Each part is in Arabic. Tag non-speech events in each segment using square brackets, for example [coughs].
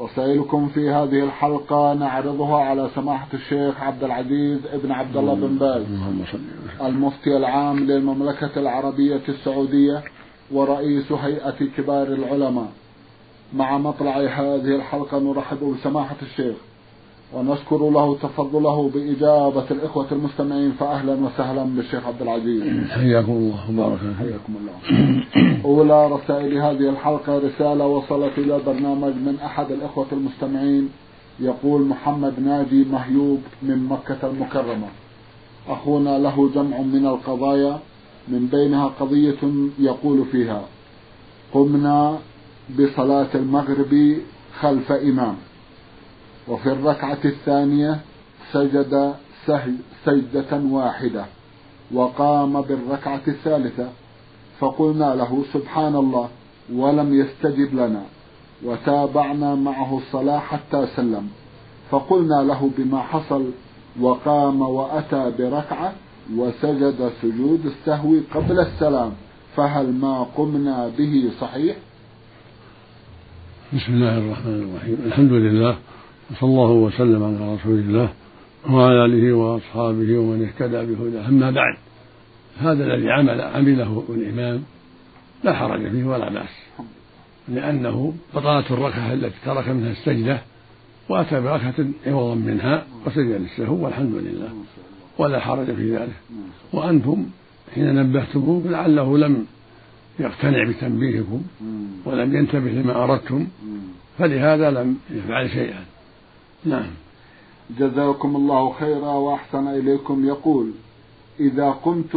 رسائلكم في هذه الحلقة نعرضها على سماحة الشيخ عبد العزيز ابن عبد الله بن باز المفتي العام للمملكة العربية السعودية ورئيس هيئة كبار العلماء. مع مطلع هذه الحلقة نرحب بسماحة الشيخ. ونشكر له تفضله بإجابة الإخوة المستمعين فأهلا وسهلا بالشيخ عبد العزيز. حياكم الله. وبارك حياكم الله. أولى رسائل هذه الحلقة رسالة وصلت إلى برنامج من أحد الإخوة المستمعين يقول محمد ناجي مهيوب من مكة المكرمة. أخونا له جمع من القضايا من بينها قضية يقول فيها قمنا بصلاة المغرب خلف إمام. وفي الركعة الثانية سجد سجدة واحدة وقام بالركعة الثالثة فقلنا له سبحان الله ولم يستجب لنا وتابعنا معه الصلاة حتى سلم فقلنا له بما حصل وقام وأتى بركعة وسجد سجود السهو قبل السلام فهل ما قمنا به صحيح؟ بسم الله الرحمن الرحيم. الحمد لله وصلى الله وسلم على رسول الله وعلى آله وأصحابه ومن اهتدى بهداه. أما بعد هذا الذي عمل عمله الإمام لا حرج فيه ولا بأس لأنه بطلت الركعة التي ترك منها السجدة وأتى بركعة عوضا منها وسجد للسهو والحمد لله ولا حرج في ذلك. وأنتم حين نبهتموه لعله لم يقتنع بتنبيهكم ولم ينتبه لما أردتم فلهذا لم يفعل شيئا. نعم. جزاكم الله خيرا وأحسن إليكم. يقول إذا قمت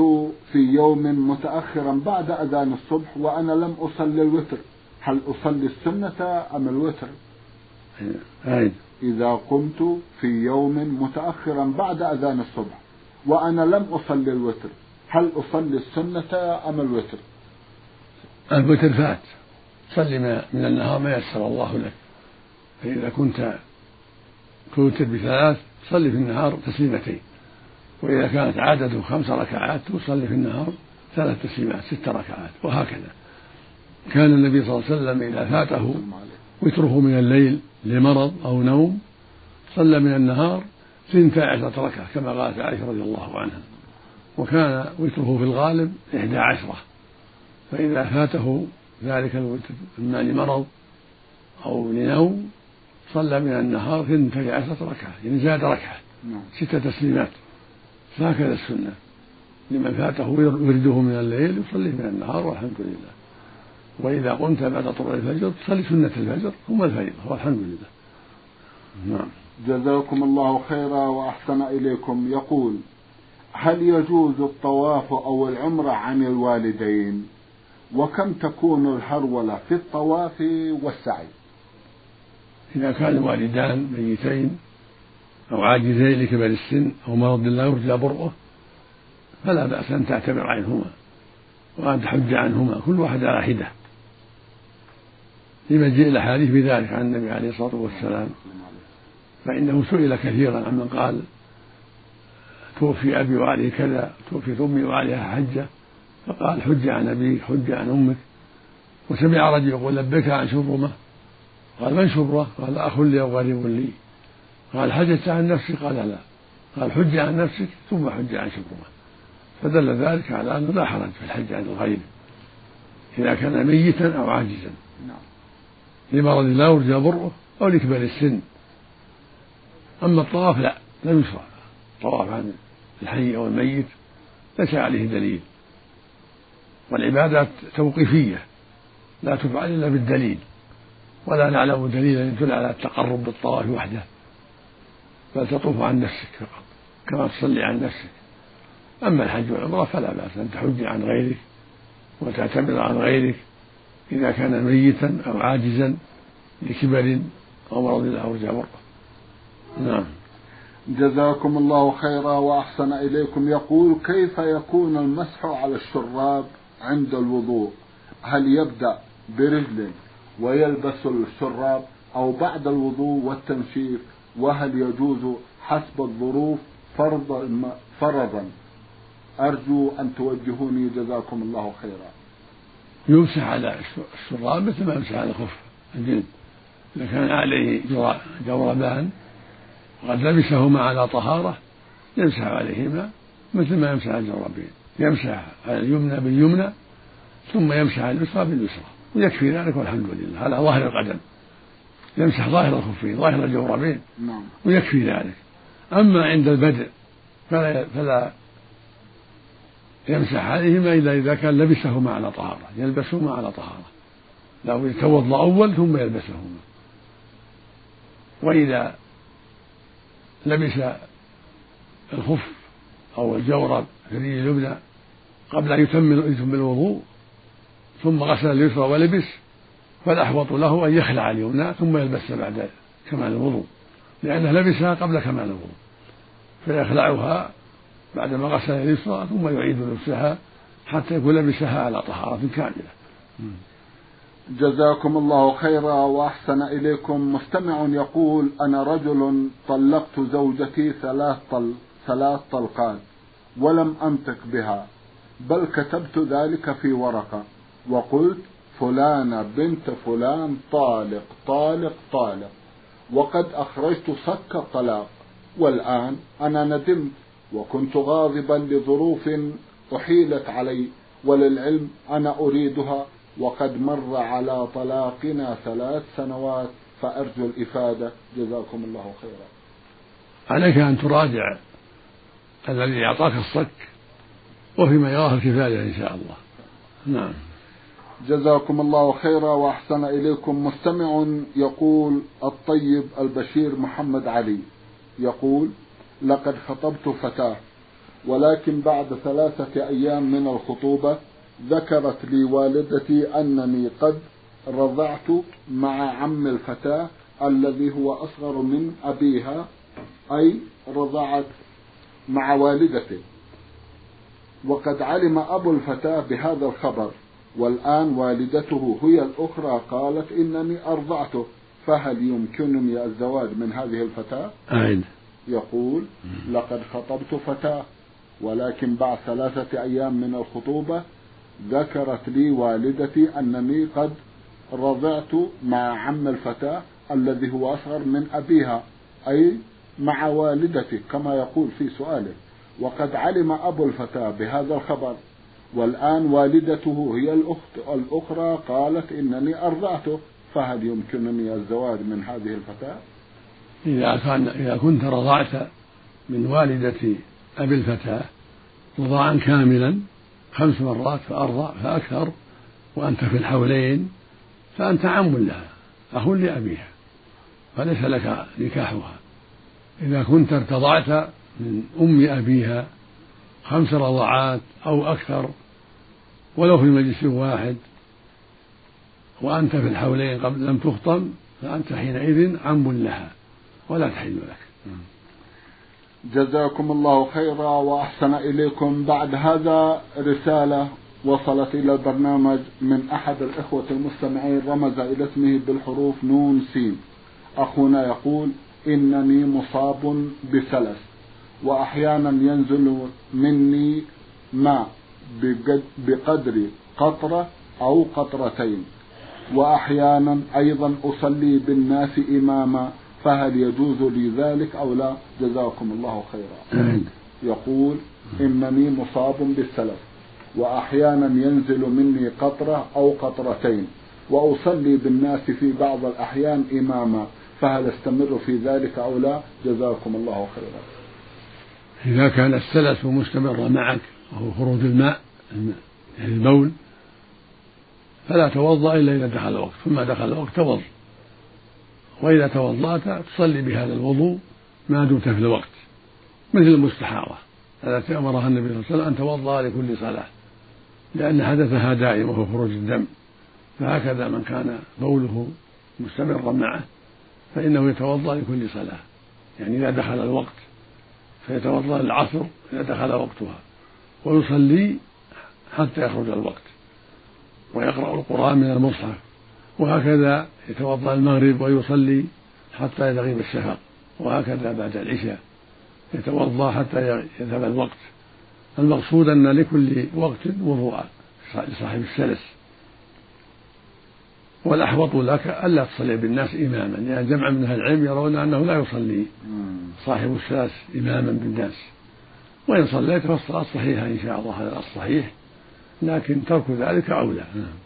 في يوم متأخرا بعد أذان الصبح وأنا لم أصلي الوتر هل أصلي السنة أم الوتر. إذا قمت في يوم متأخرا بعد أذان الصبح وأنا لم أصلي الوتر هل أصلي السنة أم الوتر؟ الوتر فات. صلي من النهار ما يسر الله لك. فإذا كنت توتر بثلاث تصلي في النهار تسليمتين. وإذا كانت عادته خمس ركعات تصلي في النهار ثلاث تسليمات ست ركعات وهكذا. كان النبي صلى الله عليه وسلم إذا فاته وتره من الليل لمرض أو نوم صلى من النهار ثنتا عشرة ركعة كما قالت عائشة رضي الله عنها. وكان وتره في الغالب إحدى عشرة. فإذا فاته ذلك الوتر إما لمرض أو لنوم صلى من النهار اثنتي عشرة ركعة يعني زاد ركعة نعم. ست تسليمات. فهكذا السنة. لمن فاته ورده من الليل يصلي من النهار والحمد لله. وإذا قمت بعد طلوع الفجر تصلي سنة الفجر ثم الفريضة والحمد لله. نعم. جزاكم الله خيرا وأحسن إليكم. يقول هل يجوز الطواف أو العمرة عن الوالدين؟ وكم تكون الهرولة في الطواف والسعي؟ إذا كان الوالدان ميتين أو عاجزين لكبر السن أو مرض لا يرجى برؤه فلا بأس أن تعتبر عنهما وأن تحج عنهما كل واحد على حدة. لمجيء الأحاديث بذلك عن النبي عليه الصلاة والسلام فإنه سئل كثيرا عمن قال توفي أبي وعليه كذا توفي أمي وعليها حجة فقال حج عن أبيك حج عن أمك. وسمع رجل يقول لبيك عن شبرمة قال من شبرة؟ قال أخ لي أو غريب لي. قال حجت عن نفسك قال لا. قال حج عن نفسك؟ ثم حج عن شبرة. فدل ذلك على أنه لا حرج في الحج عن الغير إذا كان ميتا أو عاجزا. نعم. لمرض لا يرجى بره أو لكبر السن. أما الطواف لا لم يشرع. الطواف عن الحي أو الميت ليس عليه دليل. والعبادات توقيفية لا تفعل إلا بالدليل. ولا نعلم دليلا يدل على التقرب بالطواف وحده بل تطوف عن نفسك فقط كما تصلي عن نفسك. أما الحج والعمرة فلا بأس أن تحج عن غيرك وتعتمر عن غيرك إذا كان ميتا أو عاجزا لكبر أو مرض يرجى بره نعم. جزاكم الله خيرا وأحسن إليكم. يقول كيف يكون المسح على الشراب عند الوضوء؟ هل يبدأ برجل ويلبس الشراب أو بعد الوضوء والتنشيف وهل يجوز حسب الظروف فرض فرضا؟ أرجو أن توجهوني جزاكم الله خيرا. يمسح على الشراب مثل ما يمسح على الخف الجلد إذا كان عليه جوربان وقد لبسهما على طهارة يمسح عليهما مثل ما يمسح على الجوربين. يمسح على اليمنى باليمنى ثم يمسح على اليسرى باليسرى. ويكفي ذلك والحمد لله. على ظاهر القدم. يمسح ظاهر الخفين ظاهر الجوربين نعم. ويكفي ذلك. أما عند البدء فلا, فلا يمسح عليهما إلا إذا كان لبسهما على طهارة يلبسهما على طهارة. له يتوضأ أول ثم يلبسهما. وإذا لبس الخف أو الجورب في اليمنى قبل أن يتم يتم الوضوء ثم غسل اليسرى ولبس فالأحوط له أن يخلع اليمنى ثم يلبس بعد كمال الوضوء لأنه لبسها قبل كمال الوضوء فيخلعها بعدما غسل اليسرى ثم يعيد لبسها حتى يكون لبسها على طهارة كاملة. جزاكم الله خيرا وأحسن إليكم. مستمع يقول أنا رجل طلقت زوجتي ثلاث طل ثلاث طلقات ولم أنطق بها بل كتبت ذلك في ورقة. وقلت فلانه بنت فلان طالق طالق طالق. وقد أخرجت صك الطلاق والآن أنا ندمت وكنت غاضبا لظروف أحيلت علي وللعلم أنا أريدها. وقد مر على طلاقنا ثلاث سنوات فأرجو الإفادة. جزاكم الله خيرا. عليك أن تراجع الذي أعطاك الصك وفيما يراه الكفاية إن شاء الله. نعم. جزاكم الله خيرا وأحسن إليكم. مستمع يقول الطيب البشير محمد علي يقول لقد خطبت فتاة ولكن بعد ثلاثة أيام من الخطوبة ذكرت لي والدتي أنني قد رضعت مع عم الفتاة الذي هو أصغر من أبيها أي رضعت مع والدته. وقد علم أبو الفتاة بهذا الخبر. والآن والدته هي الأخرى قالت إنني أرضعته فهل يمكنني الزواج من هذه الفتاة؟ أين؟ يقول لقد خطبت فتاة ولكن بعد ثلاثة أيام من الخطوبة ذكرت لي والدتي أنني قد رضعت مع عم الفتاة الذي هو أصغر من أبيها أي مع والدتي كما يقول في سؤاله وقد علم أبو الفتاة بهذا الخبر والآن والدته هي الأخت الأخرى قالت إنني أرضعته فهل يمكنني الزواج من هذه الفتاة؟ إذا كان إذا كنت رضعت من والدة أبي الفتاة رضاعا كاملا خمس مرات فأرضع فأكثر وأنت في الحولين فأنت عم لها أخ لأبيها فليس لك نكاحها إذا كنت ارتضعت من أم أبيها خمس رضعات أو أكثر ولو في مجلس واحد وأنت في الحولين قبل لم تخطم فأنت حينئذ عم لها ولا تحل لك. جزاكم الله خيرا وأحسن إليكم. بعد هذا رسالة وصلت إلى البرنامج من أحد الإخوة المستمعين رمز إلى اسمه بالحروف نون سين أخونا يقول إنني مصاب بسلس وأحيانا ينزل مني ماء. بقدر قطرة أو قطرتين. وأحيانا أيضا أصلي بالناس إماما فهل يجوز لي ذلك أو لا؟ جزاكم الله خيرا. يقول إنني مصاب بالسلف وأحيانا ينزل مني قطرة أو قطرتين وأصلي بالناس في بعض الأحيان إماما فهل أستمر في ذلك أو لا؟ جزاكم الله خيرا. إذا كان السلس مستمرا معك وهو خروج الماء البول فلا توضأ إلا إذا دخل الوقت. ثم دخل الوقت توضأ. وإذا توضأت تصلي بهذا الوضوء ما دمت في الوقت مثل المستحاضة. التي أمرها النبي صلى الله عليه وسلم أن توضأ لكل صلاة لأن حدثها دائم وهو خروج الدم. فهكذا من كان بوله مستمرا معه فإنه يتوضأ لكل صلاة. يعني إذا دخل الوقت فيتوضأ العصر إذا دخل وقتها ويصلي حتى يخرج الوقت ويقرأ القرآن من المصحف وهكذا يتوضأ المغرب ويصلي حتى يغيب الشفق وهكذا بعد العشاء يتوضأ حتى يذهب الوقت المقصود أن لكل وقت وضوءا لصاحب السلس والأحوط لك ألا تصلي بالناس إماما لأن يعني جمع من أهل العلم يرون أنه لا يصلي صاحب السلس إماما بالناس. وإن صليت فالصلاة صحيحة إن شاء الله هذا الصحيح لكن ترك ذلك أولى. نعم.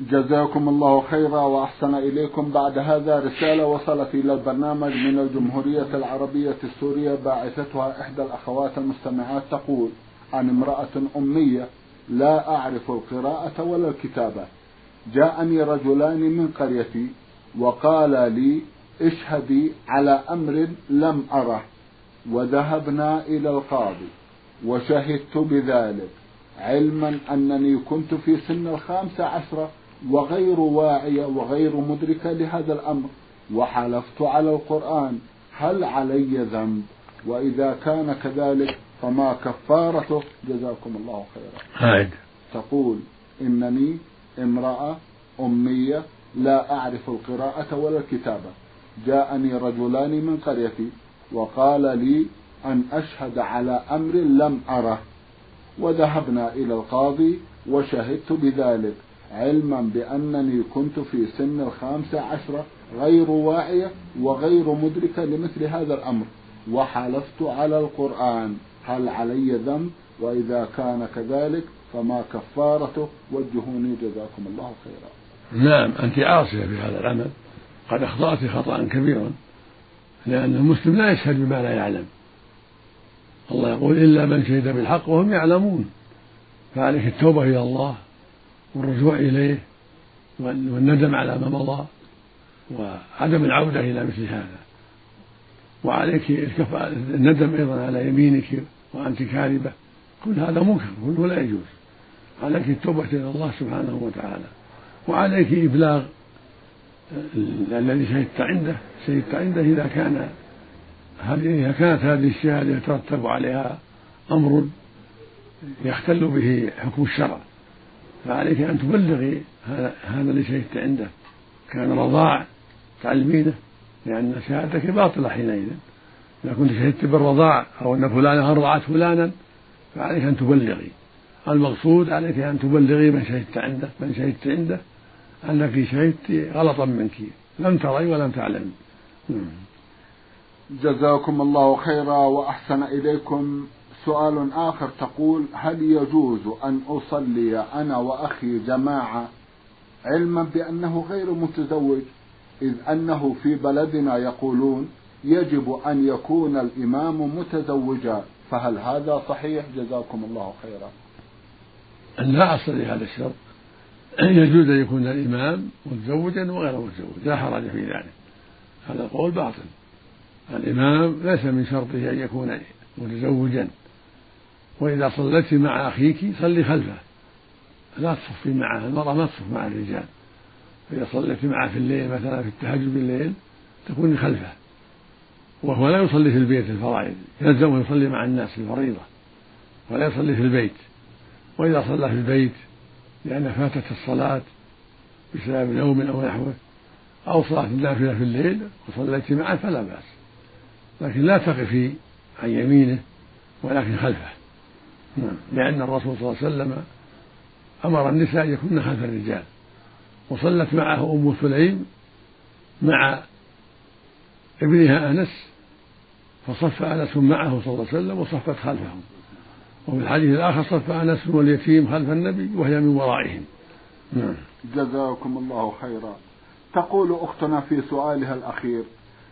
جزاكم الله خيرا وأحسن إليكم بعد هذا رسالة وصلت إلى البرنامج من الجمهورية العربية السورية باعثتها إحدى الأخوات المستمعات تقول عن امرأة أمية لا أعرف القراءة ولا الكتابة. جاءني رجلان من قريتي وقال لي اشهدي على أمر لم أره وذهبنا إلى القاضي وشهدت بذلك علما أنني كنت في سن الخامسة عشرة وغير واعية وغير مدركة لهذا الأمر وحلفت على القرآن هل علي ذنب وإذا كان كذلك فما كفارته جزاكم الله خيرا هايد. تقول إنني امرأة أمية لا أعرف القراءة ولا الكتابة. جاءني رجلان من قريتي وقال لي أن أشهد على أمر لم أره. وذهبنا إلى القاضي وشهدت بذلك علما بأنني كنت في سن الخامسة عشرة غير واعية وغير مدركة لمثل هذا الأمر. وحلفت على القرآن. هل علي ذنب؟ وإذا كان كذلك فما كفارته وجهوني جزاكم الله خيرا. نعم أنت عاصية في هذا العمل. قد أخطأت خطأ كبيرا لأن المسلم لا يشهد بما لا يعلم. الله يقول إلا من شهد بالحق وهم يعلمون. فعليك التوبة إلى الله والرجوع إليه والندم على ما مضى وعدم العودة إلى مثل هذا. وعليك الندم أيضا على يمينك وأنت كاذبة. كل هذا منكر كله لا يجوز. عليك التوبة إلى الله سبحانه وتعالى. وعليك إبلاغ الذي شهدت عنده شهدت عنده إذا كان إذا كانت هذه الشهادة يترتب عليها أمر يختل به حكم الشرع. فعليك أن تبلغي هذا الذي شهدت عنده. كان رضاع تعلمينه لأن شهادتك باطلة حينئذ. إذا كنت شهدت بالرضاع أو أن فلانة أرضعت فلانا فعليك أن تبلغي. المقصود عليك أن تبلغي من شهدت عنده من شهدت عنده أنك شهدت غلطا منك. لم تري ولم تعلمي جزاكم الله خيرا وأحسن إليكم. سؤال آخر تقول هل يجوز أن أصلي أنا وأخي جماعة علما بأنه غير متزوج إذ أنه في بلدنا يقولون يجب أن يكون الإمام متزوجا؟ فهل هذا صحيح؟ جزاكم الله خيرا. أن لا أصل لهذا الشرط. يجوز أن يكون الإمام متزوجا وغير متزوج لا حرج في ذلك. هذا القول باطل. الإمام ليس من شرطه أن يكون متزوجا. وإذا صليت مع أخيك صلي خلفه. لا تصفي معه المرأة ما تصف مع الرجال. فإذا صليت معه في الليل مثلا في التهجد بالليل تكوني خلفه. وهو لا يصلي في البيت الفرائض. يلزم يصلي مع الناس الفريضة. ولا يصلي في البيت. وإذا صلى في البيت لأن فاتت الصلاة بسبب نوم أو نحوه أو صلاة النافلة في الليل وصليت معه فلا بأس. لكن لا تقفي عن يمينه ولكن خلفه. نعم. لأن الرسول صلى الله عليه وسلم أمر النساء أن يكن خلف الرجال. وصلت معه أم سليم مع ابنها أنس فصف أنس معه صلى الله عليه وسلم وصفت خلفهم. وفي الحديث الآخر صف أنس واليتيم خلف النبي وهي من ورائهم. نعم. جزاكم الله خيرا. تقول أختنا في سؤالها الأخير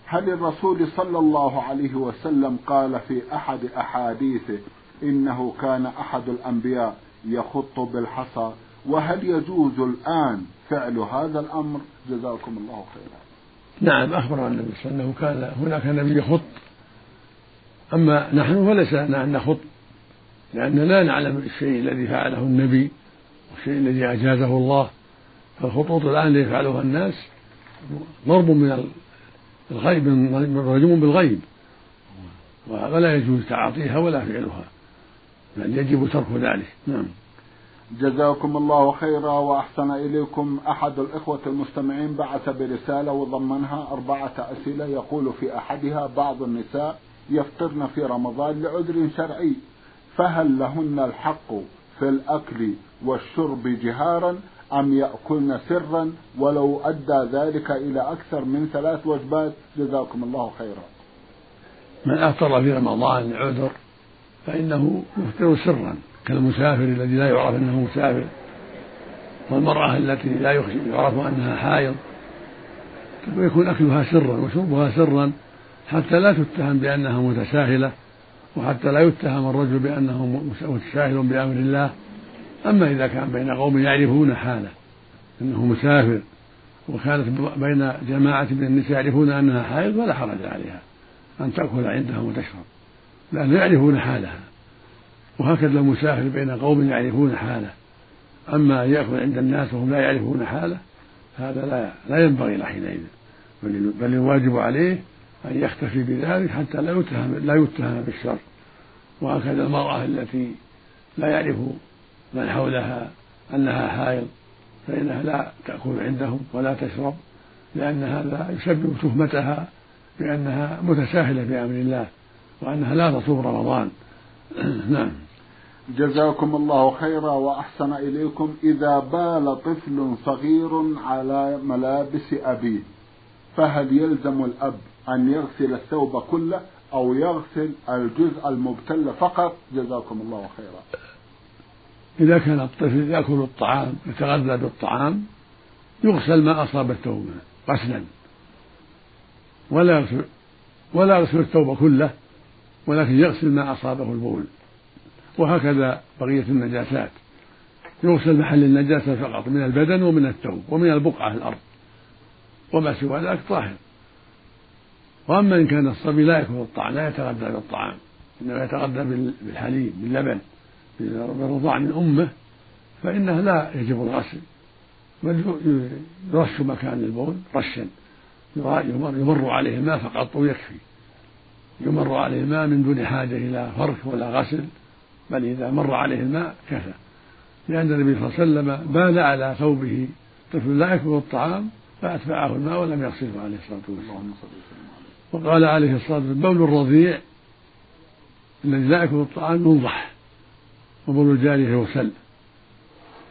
هل الرسول صلى الله عليه وسلم قال في أحد أحاديثه إنه كان أحد الأنبياء يخط بالحصى وهل يجوز الآن فعل هذا الأمر؟ جزاكم الله خيرا. نعم أخبر النبي صلى الله عليه وسلم كان هناك نبي يخط أما نحن فليس لنا أن نخط. لأننا لا نعلم الشيء الذي فعله النبي والشيء الذي أجازه الله. فالخطوط الآن اللي يفعلها الناس ضرب من الغيب رجم بالغيب. ولا يجوز تعاطيها ولا فعلها بل يجب ترك ذلك. نعم. جزاكم الله خيرا وأحسن إليكم. أحد الإخوة المستمعين بعث برسالة وضمنها أربعة أسئلة يقول في أحدها بعض النساء يفطرن في رمضان لعذر شرعي. فهل لهن الحق في الأكل والشرب جهارا أم يأكلن سرا ولو أدى ذلك إلى أكثر من ثلاث وجبات؟ جزاكم الله خيرا. من أفطر في رمضان لعذر فإنه يفطر سرا كالمسافر الذي لا يعرف أنه مسافر والمرأة التي لا يعرف أنها حائض. ويكون أكلها سرا وشربها سرا حتى لا تتهم بأنها متساهلة. وحتى لا يتهم الرجل بأنه متساهل بأمر الله. أما إذا كان بين قوم يعرفون حاله أنه مسافر وكانت بين جماعة من النساء يعرفون أنها حائض فلا حرج عليها أن تأكل عندهم وتشرب. لأنهم يعرفون حالها وهكذا المسافر بين قوم يعرفون حاله. أما أن يأكل عند الناس وهم لا يعرفون حاله هذا لا لا ينبغي حينئذ بل الواجب عليه أن يختفي بذلك حتى لا يتهم لا يتهم بالشر. وهكذا المرأة التي لا يعرف من حولها أنها حائض فإنها لا تأكل عندهم ولا تشرب لأن هذا يسبب تهمتها بأنها متساهلة بأمر الله وأنها لا تصوم رمضان. [clears throat] نعم. جزاكم الله خيرا وأحسن إليكم إذا بال طفل صغير على ملابس أبيه فهل يلزم الأب أن يغسل الثوب كله أو يغسل الجزء المبتل فقط. جزاكم الله خيرا. إذا كان الطفل يأكل الطعام يتغذى بالطعام يغسل ما أصاب الثوب غسلا. ولا يغسل ولا يغسل الثوب كله ولكن يغسل ما أصابه البول. وهكذا بقية النجاسات. يغسل محل النجاسة فقط من البدن ومن الثوب ومن البقعة الأرض. وما سوى ذلك طاهر. وأما إن كان الصبي لا يأكل الطعام لا يتغذى بالطعام إنما يتغذى بالحليب باللبن بالرضاع من أمه فإنه لا يجب الغسل. بل يرش مكان البول رشا. يمر عليه الماء فقط ويكفي. يمر عليه الماء من دون حاجة إلى فرك ولا غسل بل إذا مر عليه الماء كفى. لأن النبي صلى الله عليه وسلم بال على ثوبه طفل لا يكبر الطعام فأتبعه الماء ولم يغسله عليه الصلاة والسلام. وقال عليه الصلاة والسلام بول الرضيع الذي لا يكبر الطعام ينضح وبول الجارية يغسل.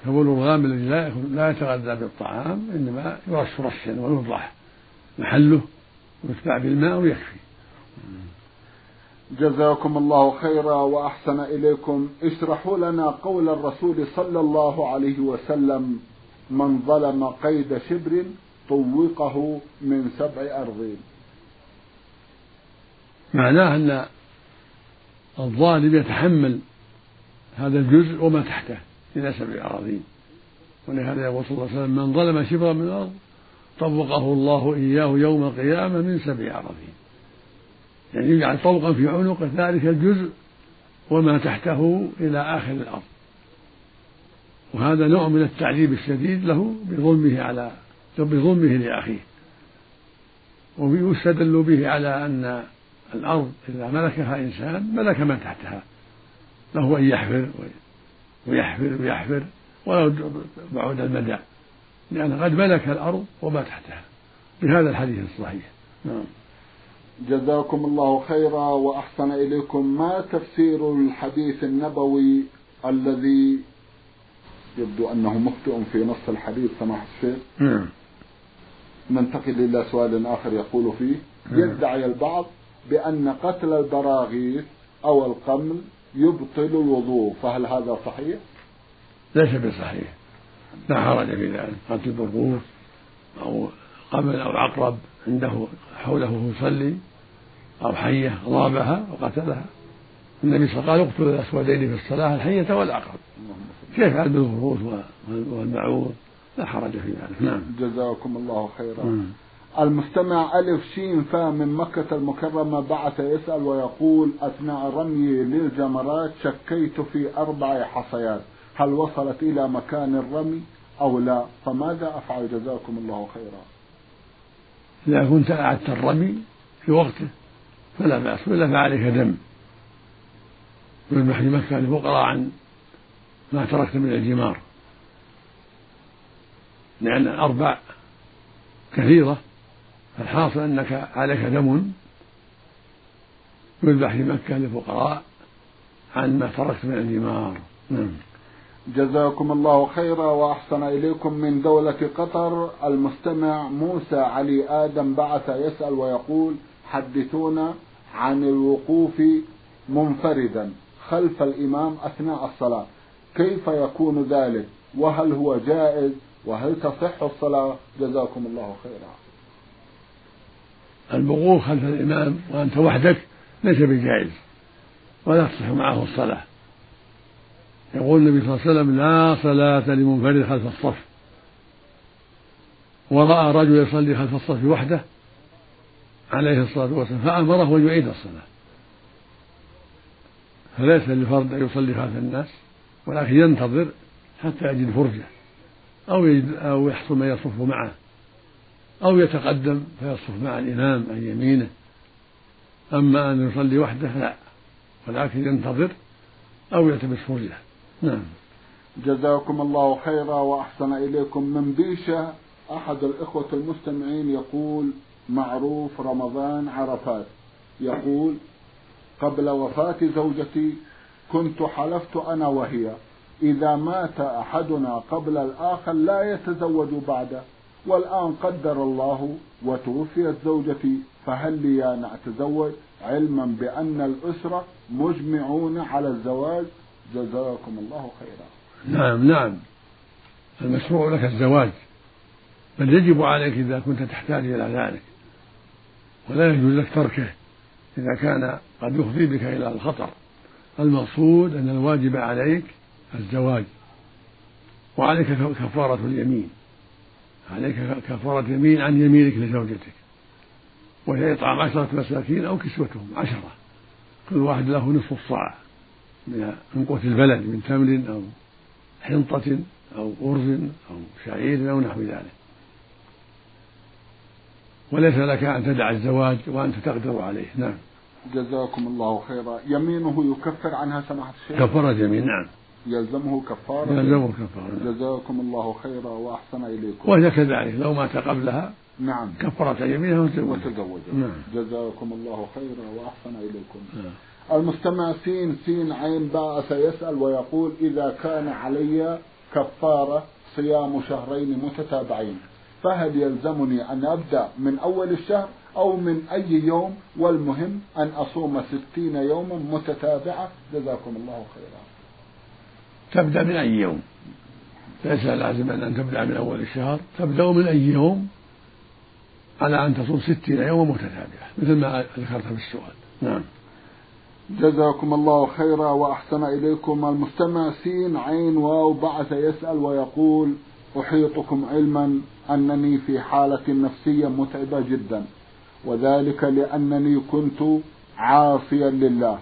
فبول الغلام الذي لا لا يتغذى بالطعام إنما يرش رشا وينضح محله ويتبع بالماء ويكفي. جزاكم الله خيرا وأحسن إليكم. اشرحوا لنا قول الرسول صلى الله عليه وسلم من ظلم قيد شبر طوقه من سبع أرضين. معناه أن الظالم يتحمل هذا الجزء وما تحته إلى سبع أراضين. ولهذا يقول صلى الله عليه وسلم من ظلم شبرا من الأرض طوقه الله إياه يوم القيامة من سبع أراضين. يعني يجعل طوقا في عنقه ذلك الجزء وما تحته إلى آخر الأرض. وهذا نوع من التعذيب الشديد له بظلمه على بظلمه لأخيه. ويستدل به على أن الأرض إذا ملكها إنسان ملك من تحتها. له أن يحفر ويحفر ويحفر ولو بعد المدى لأنه قد ملك الأرض وما تحتها. بهذا الحديث الصحيح. نعم. جزاكم الله خيرا وأحسن إليكم. ما تفسير الحديث النبوي الذي يبدو أنه مخطئ في نص الحديث سماحه الشيخ؟ نعم. ننتقل إلى سؤال آخر يقول فيه. نعم. يدعي البعض بأن قتل البراغيث أو القمل يبطل الوضوء فهل هذا صحيح؟ ليس بصحيح. لا حرج في ذلك. قتل البرغوث أو قمل أو عقرب عنده حوله يصلي أو حية ضربها وقتلها. النبي صلى الله عليه وسلم قال اقتلوا الأسودين في الصلاة الحية والعقرب كيف يفعل بالفروس والمعوض لا حرج في ذلك. نعم. جزاكم الله خيرا. مم. المستمع ألف شين فا من مكة المكرمة بعث يسأل ويقول أثناء رمي للجمرات شكيت في أربع حصيات. هل وصلت إلى مكان الرمي أو لا؟ فماذا أفعل؟ جزاكم الله خيرا. إذا كنت أعدت الرمي في وقته فلا بأس وإلا فعليك دم. يذبح مكة للفقراء عن ما تركت من الجمار. لأن الأربع كثيرة فالحاصل أنك عليك دم يذبح في مكة للفقراء عن ما تركت من الجمار نعم. جزاكم الله خيرا وأحسن إليكم من دولة قطر. المستمع موسى علي آدم بعث يسأل ويقول حدثونا عن الوقوف منفردا خلف الإمام أثناء الصلاة. كيف يكون ذلك؟ وهل هو جائز؟ وهل تصح الصلاة؟ جزاكم الله خيرا. الوقوف خلف الإمام وأنت وحدك ليس بجائز ولا تصح معه الصلاة. يقول النبي صلى الله عليه وسلم لا صلاة لمنفرد خلف الصف. ورأى رجل يصلي خلف الصف وحده عليه الصلاة والسلام فأمره أن يعيد الصلاة. فليس للفرد أن يصلي خلف الناس ولكن ينتظر حتى يجد فرجة أو أو يحصل من يصف معه. أو يتقدم فيصف مع الإمام عن يمينه. أما أن يصلي وحده لا ولكن ينتظر أو يلتمس فرجة. نعم. جزاكم الله خيرا وأحسن إليكم. من بيشة أحد الإخوة المستمعين يقول معروف رمضان عرفات. يقول قبل وفاة زوجتي كنت حلفت أنا وهي. إذا مات أحدنا قبل الآخر لا يتزوج بعده. والآن قدر الله وتوفيت زوجتي فهل لي أن أتزوج؟ علما بأن الأسرة مجمعون على الزواج. جزاكم الله خيرا. نعم نعم. المشروع لك الزواج. بل يجب عليك إذا كنت تحتاج إلى ذلك. ولا يجوز لك تركه إذا كان قد يفضي بك إلى الخطر المقصود أن الواجب عليك الزواج. وعليك كفارة اليمين. عليك كفارة يمين عن يمينك لزوجتك وهي إطعام عشرة مساكين أو كسوتهم عشرة. كل واحد له نصف الصاع من قوت البلد من تمر أو حنطة أو أرز أو شعير أو نحو ذلك. وليس لك أن تدع الزواج وأنت تقدر عليه. نعم. جزاكم الله خيرا. يمينه يكفر عنها سماحة الشيخ؟ كفارة يمين نعم. يلزمه كفارة. يلزمه كفارة. جزاكم الله خيرا وأحسن إليكم. وهي كذلك لو مات قبلها نعم. كفرت يمينها وتزوج نعم. جزاكم الله خيرا وأحسن إليكم. نعم. المستمع سين سين عين باء سيسأل ويقول إذا كان علي كفارة صيام شهرين متتابعين فهل يلزمني أن أبدأ من أول الشهر أو من أي يوم؟ والمهم أن أصوم ستين يوما متتابعة. جزاكم الله خيرا. تبدأ من أي يوم؟ ليس لازما أن تبدأ من أول الشهر. تبدأ من أي يوم؟ على أن تصوم ستين يوما متتابعة مثل ما ذكرت في السؤال. نعم. جزاكم الله خيرا وأحسن إليكم. المستمع سين عين واو بعث يسأل ويقول أحيطكم علما أنني في حالة نفسية متعبة جدا وذلك لأنني كنت عاصيا لله.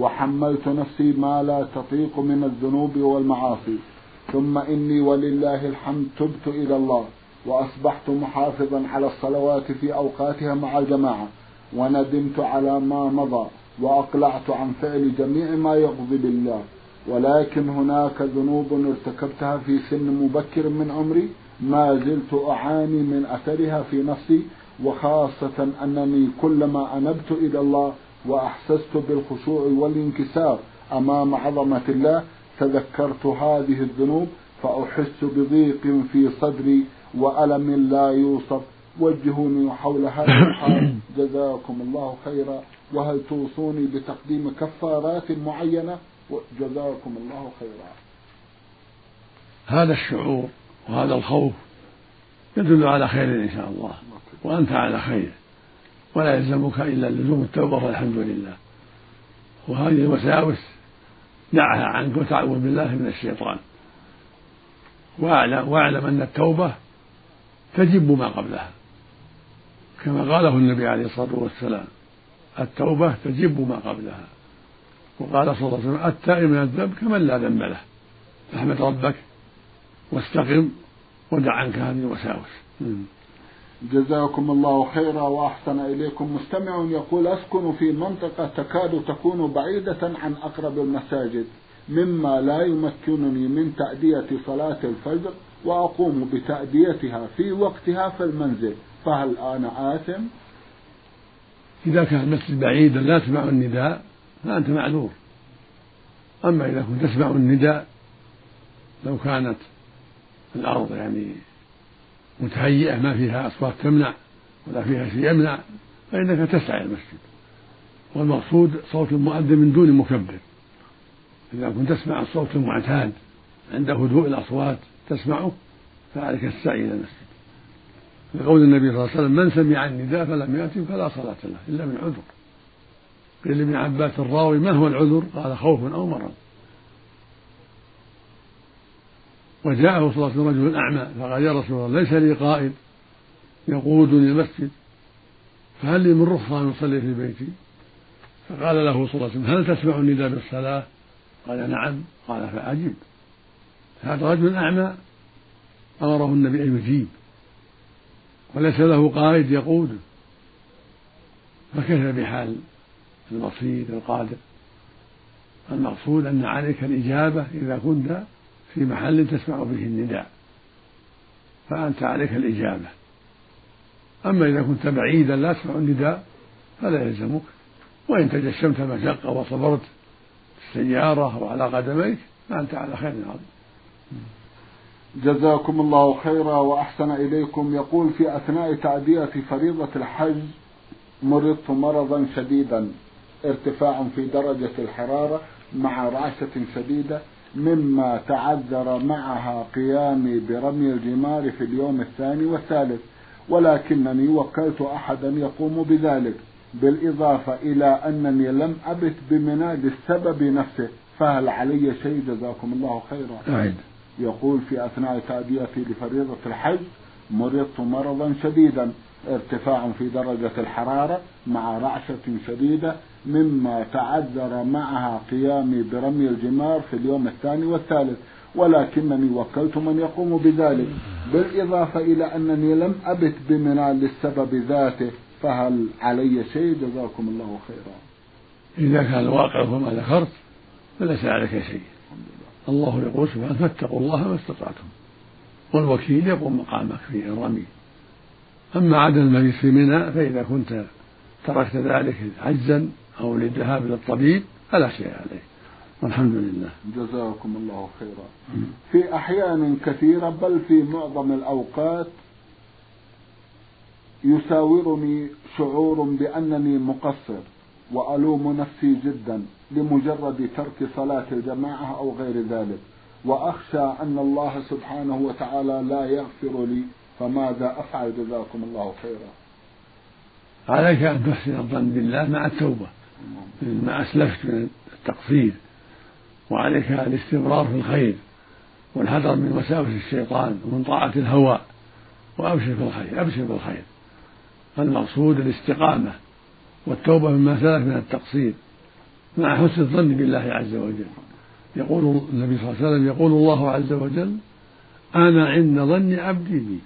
وحملت نفسي ما لا تطيق من الذنوب والمعاصي. ثم إني ولله الحمد تبت إلى الله وأصبحت محافظا على الصلوات في أوقاتها مع الجماعة وندمت على ما مضى وأقلعت عن فعل جميع ما يغضب الله ولكن هناك ذنوب ارتكبتها في سن مبكر من عمري ما زلت أعاني من أثرها في نفسي وخاصة أنني كلما أنبت إلى الله وأحسست بالخشوع والانكسار أمام عظمة الله تذكرت هذه الذنوب فأحس بضيق في صدري وألم لا يوصف. وجهوني حول هذا الحال. [coughs] جزاكم الله خيرا. وهل توصوني بتقديم كفارات معينة؟ جزاكم الله خيرا. هذا الشعور وهذا الخوف يدل على خير إن شاء الله. وأنت على خير. ولا يلزمك إلا لزوم التوبة والحمد لله. وهذه الوساوس دعها عنك وتعوذ بالله من الشيطان. واعلم واعلم أن التوبة تجب ما قبلها. كما قاله النبي عليه الصلاة والسلام التوبة تجب ما قبلها. وقال صلى الله عليه وسلم التائب من الذنب كمن لا ذنب له. احمد ربك واستقم ودع عنك هذه الوساوس جزاكم الله خيرا وأحسن إليكم. مستمع يقول أسكن في منطقة تكاد تكون بعيدة عن أقرب المساجد مما لا يمكنني من تأدية صلاة الفجر وأقوم بتأديتها في وقتها في المنزل. فهل أنا آثم؟ إذا كان المسجد بعيدا لا تسمع النداء فأنت معذور. أما إذا كنت تسمع النداء لو كانت الأرض يعني متهيئة ما فيها أصوات تمنع ولا فيها شيء يمنع فإنك تسعى إلى المسجد. والمقصود صوت المؤذن من دون مكبر. إذا كنت تسمع الصوت المعتاد عند هدوء الأصوات تسمعه فعليك السعي إلى المسجد. لقول النبي صلى الله عليه وسلم من سمع النداء فلم يأتي فلا صلاة له إلا من عذر. قيل لابن عباس الراوي ما هو العذر؟ قال خوف أو مرض. وجاءه صلى الله عليه وسلم رجل أعمى فقال يا رسول الله ليس لي قائد يقودني المسجد فهل لي من رخصة أن أصلي في بيتي؟ فقال له صلى الله عليه وسلم هل تسمع النداء بالصلاة؟ قال نعم. قال فأجب هذا رجل أعمى أمره النبي أن يجيب وليس له قائد يقوده فكيف بحال البصير القادر؟ المقصود أن عليك الإجابة إذا كنت في محل تسمع فيه النداء فأنت عليك الإجابة. أما إذا كنت بعيدا لا تسمع النداء فلا يلزمك. وإن تجشمت مشقة وصبرت في السيارة أو على قدميك فأنت على خير عظيم. جزاكم الله خيرا وأحسن إليكم. يقول في أثناء تأدية فريضة الحج مرضت مرضا شديدا ارتفاع في درجة الحرارة مع رعشة شديدة مما تعذر معها قيامي برمي الجمار في اليوم الثاني والثالث ولكنني وكلت أحدا يقوم بذلك بالإضافة إلى أنني لم أبت بمنى للسبب نفسه. فهل علي شيء؟ جزاكم الله خيرا. أعد. يقول في أثناء تأديتي لفريضة الحج مرضت مرضا شديدا ارتفاع في درجة الحرارة مع رعشة شديدة مما تعذر معها قيامي برمي الجمار في اليوم الثاني والثالث ولكنني وكلت من يقوم بذلك. بالإضافة إلى أنني لم أبت بمنى للسبب ذاته فهل علي شيء؟ جزاكم الله خيرا. إذا كان الواقع كما ذكرت فليس عليك شيء. الله يقول سبحانه فاتقوا الله ما استطعتم. والوكيل يقوم مقامك في الرمي أما عدم المبيت في منى فإذا كنت تركت ذلك عجزا أو للذهاب إلى الطبيب فلا شيء عليه. والحمد لله. جزاكم الله خيرا. في أحيان كثيرة بل في معظم الأوقات يساورني شعور بأنني مقصر وألوم نفسي جدا لمجرد ترك صلاة الجماعة أو غير ذلك. وأخشى أن الله سبحانه وتعالى لا يغفر لي فماذا أفعل؟ جزاكم الله خيرا. عليك أن تحسن الظن بالله مع التوبة. ما أسلفت من التقصير وعليك الاستمرار في الخير والحذر من وساوس الشيطان ومن طاعة الهوى. وأبشر بالخير أبشر بالخير. فالمقصود الاستقامة والتوبة مما سلف من التقصير مع حسن الظن بالله عز وجل. يقول النبي صلى الله عليه وسلم يقول الله عز وجل أنا عند ظن عبدي بي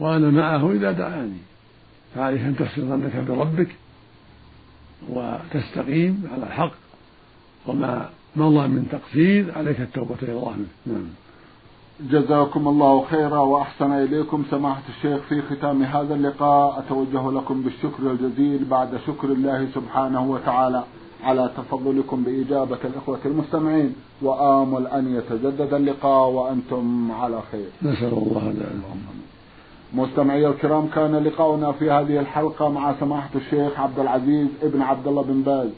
وأنا معه إذا دعاني. فعليك أن تحسن ظنك بربك وتستقيم على الحق وما مضى من تقصير عليك التوبة إلى الله منه. نعم. جزاكم الله خيرا وأحسن إليكم. سماحة الشيخ في ختام هذا اللقاء أتوجه لكم بالشكر الجزيل بعد شكر الله سبحانه وتعالى على تفضلكم بإجابة الإخوة المستمعين. وآمل أن يتجدد اللقاء وأنتم على خير. نسأل الله ذلك مستمعي الكرام كان لقاؤنا في هذه الحلقة مع سماحة الشيخ عبد العزيز ابن عبد الله بن باز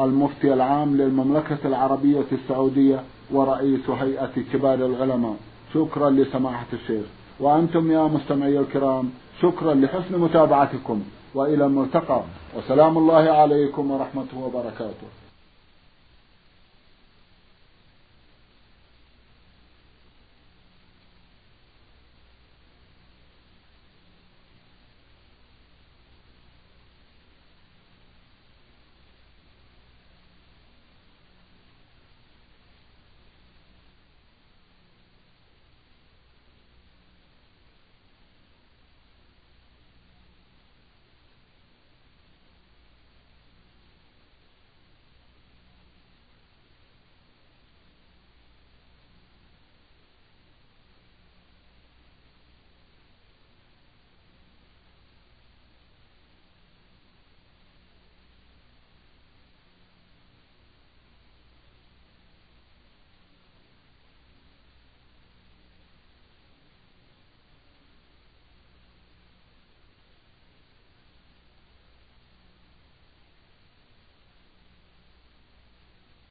المفتي العام للمملكة العربية السعودية ورئيس هيئة كبار العلماء. شكرا لسماحة الشيخ. وأنتم يا مستمعي الكرام شكرا لحسن متابعتكم. وإلى الملتقى. وسلام الله عليكم ورحمته وبركاته.